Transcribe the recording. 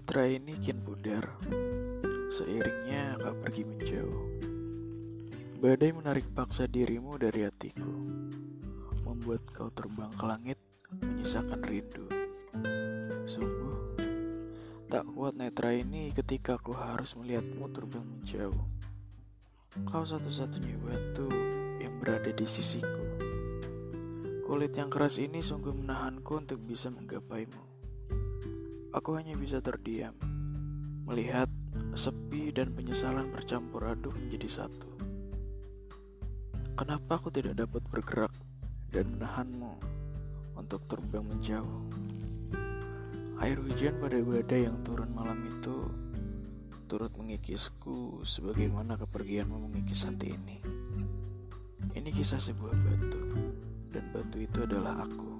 ini kian pudar, seiringnya kau pergi menjauh. Badai menarik paksa dirimu dari hatiku, membuat kau terbang ke langit, menyisakan rindu. Sungguh, tak kuat netra ini ketika aku harus melihatmu terbang menjauh. Kau satu-satunya batu yang berada di sisiku. Kulit yang keras ini sungguh menahanku untuk bisa menggapaimu. Aku hanya bisa terdiam, melihat sepi dan penyesalan bercampur aduk menjadi satu. Kenapa aku tidak dapat bergerak dan menahanmu untuk terbang menjauh? Air hujan pada badai yang turun malam itu turut mengikisku sebagaimana kepergianmu mengikis hati ini. Ini kisah sebuah batu, dan batu itu adalah aku.